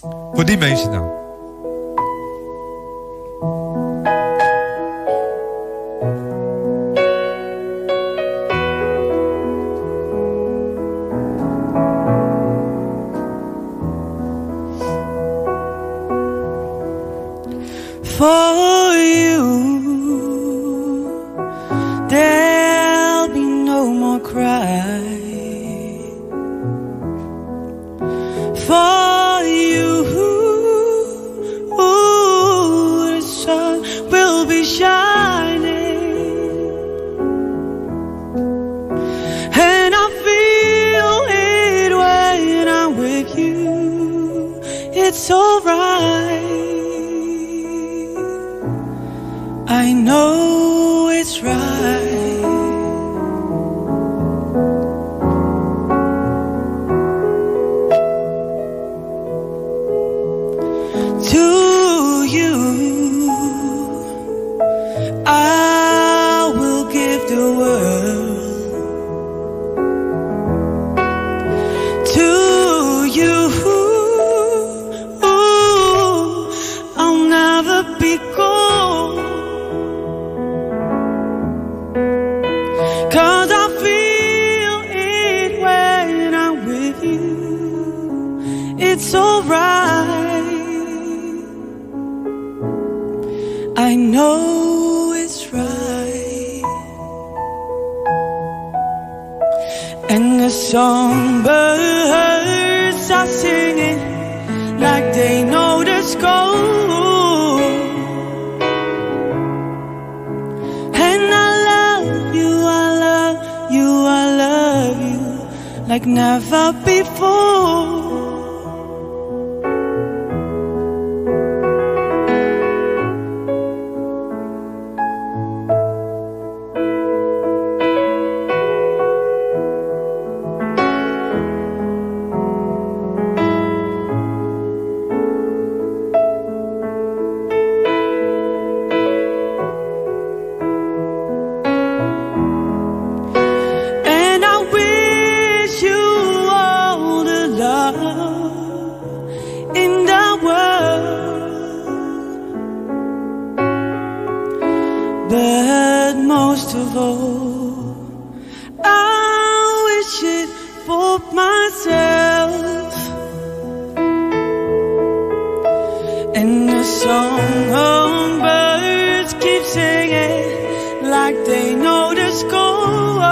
Voor die mensen dan. For you, there'll be no more cry. Shining, and I feel it when I'm with you. It's alright. I know it's right. I will give the world. To you, I'll never be cold. Cause I feel it when I'm with you. It's alright. I know right. And the songbirds are singing like they know the score. And I love you, I love you, I love you like never before. Of all, I wish it for myself. And the songbirds keep singing like they know the score.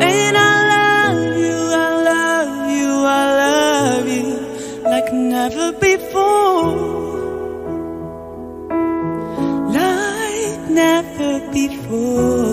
And I love you, I love you, I love you like never before. Before.